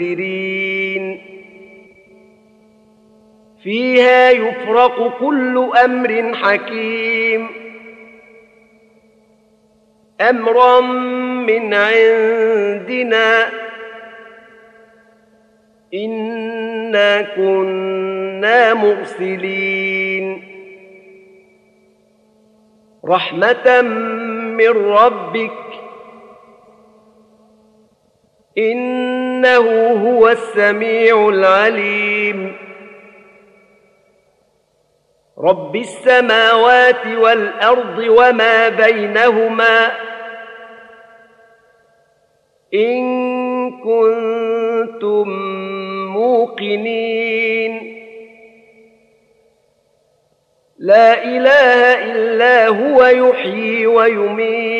منذرين فيها يفرق كل أمر حكيم. أمرا من عندنا. إنا كنا مرسلين. رحمة من ربك إنه هو السميع العليم. رب السماوات والأرض وما بينهما إن كنتم موقنين. لا إله إلا هو يحيي ويميت.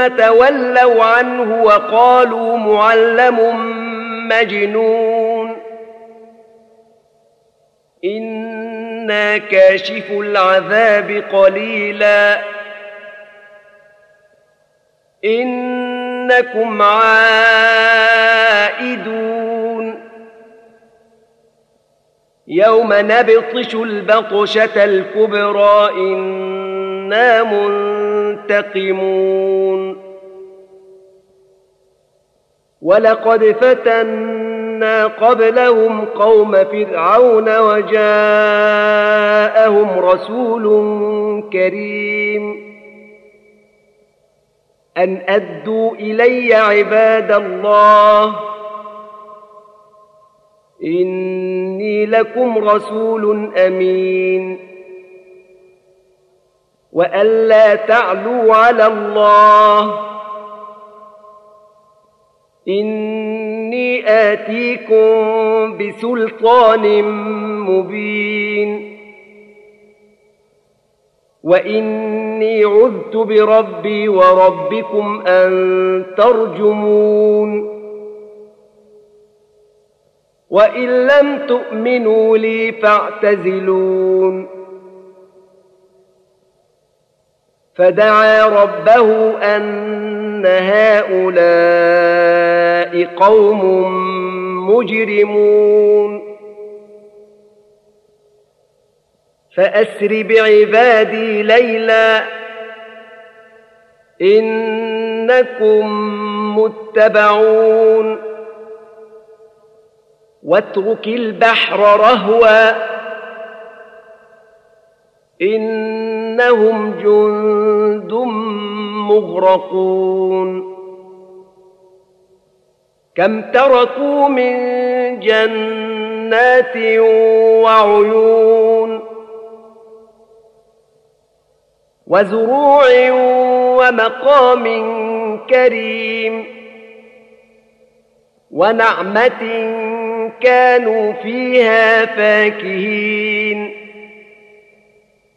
تولوا عنه وقالوا معلم مجنون. إنا كاشف العذاب قليلا. إنكم عائدون. يوم نبطش البطشة الكبرى إنا منتقمون ولقد فتنا قبلهم قوم فرعون وجاءهم رسول كريم. أن أدوا إلي عباد الله. إني لكم رسول أمين. وألا تعلوا على الله إني آتيكم بسلطان مبين وإني عذت بربي وربكم أن ترجمون وإن لم تؤمنوا لي فاعتزلون فدعا ربه أن هؤلاء قوم مجرمون. فأسر بعبادي ليلا. إنكم متبعون. واترك البحر رهوا. إنهم جند مغرقون. كم تركوا من جنات وعيون وزروع ومقام كريم ونعمة كانوا فيها فاكهين.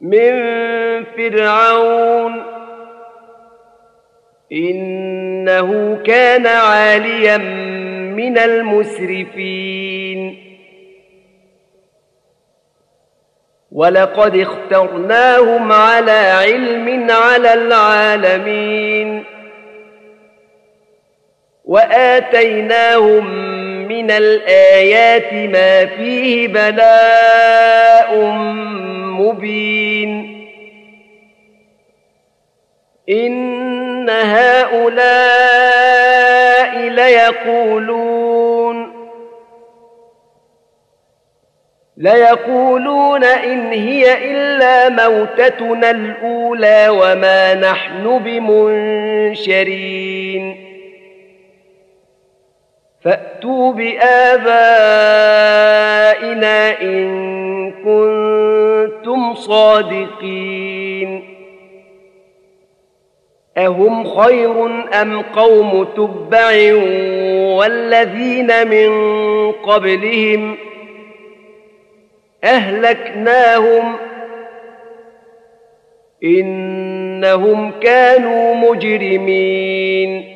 من فرعون. إنه كان عاليا من المسرفين. ولقد اخترناهم على علم على العالمين. وآتيناهم من الآيات ما فيه بلاء مبين. إن هؤلاء ليقولون ليقولون إن هي إلا موتتنا الأولى وما نحن بمنشرين. فأتوا بآبائنا إن كنتم صادقين. أهم خير أم قوم تبع والذين من قبلهم أهلكناهم إنهم كانوا مجرمين.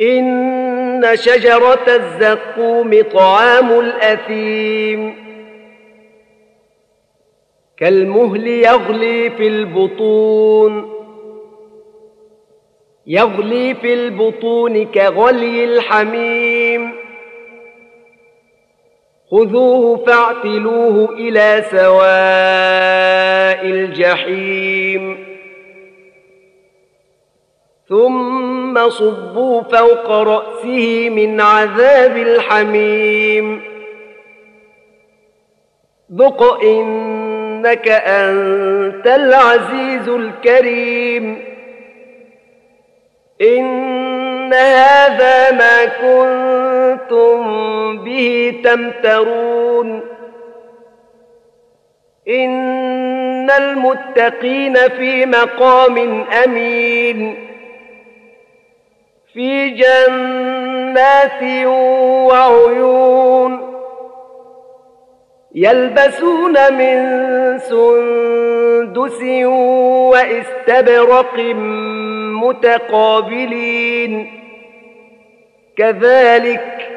إن شجرة الزقوم طعام الأثيم. كالمهل يغلي في البطون. يغلي في البطون كغلي الحميم. خذوه فاعتلوه إلى سواء الجحيم. ثم صبوا فوق رأسه من عذاب الحميم. ذق إنك أنت العزيز الكريم. إن هذا ما كنتم به تمترون. إن المتقين في مقام أمين. في جنات وعيون يلبسون من سندس واستبرق متقابلين كذلك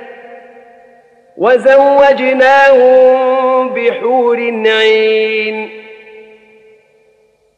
وزوجناهم بحور عين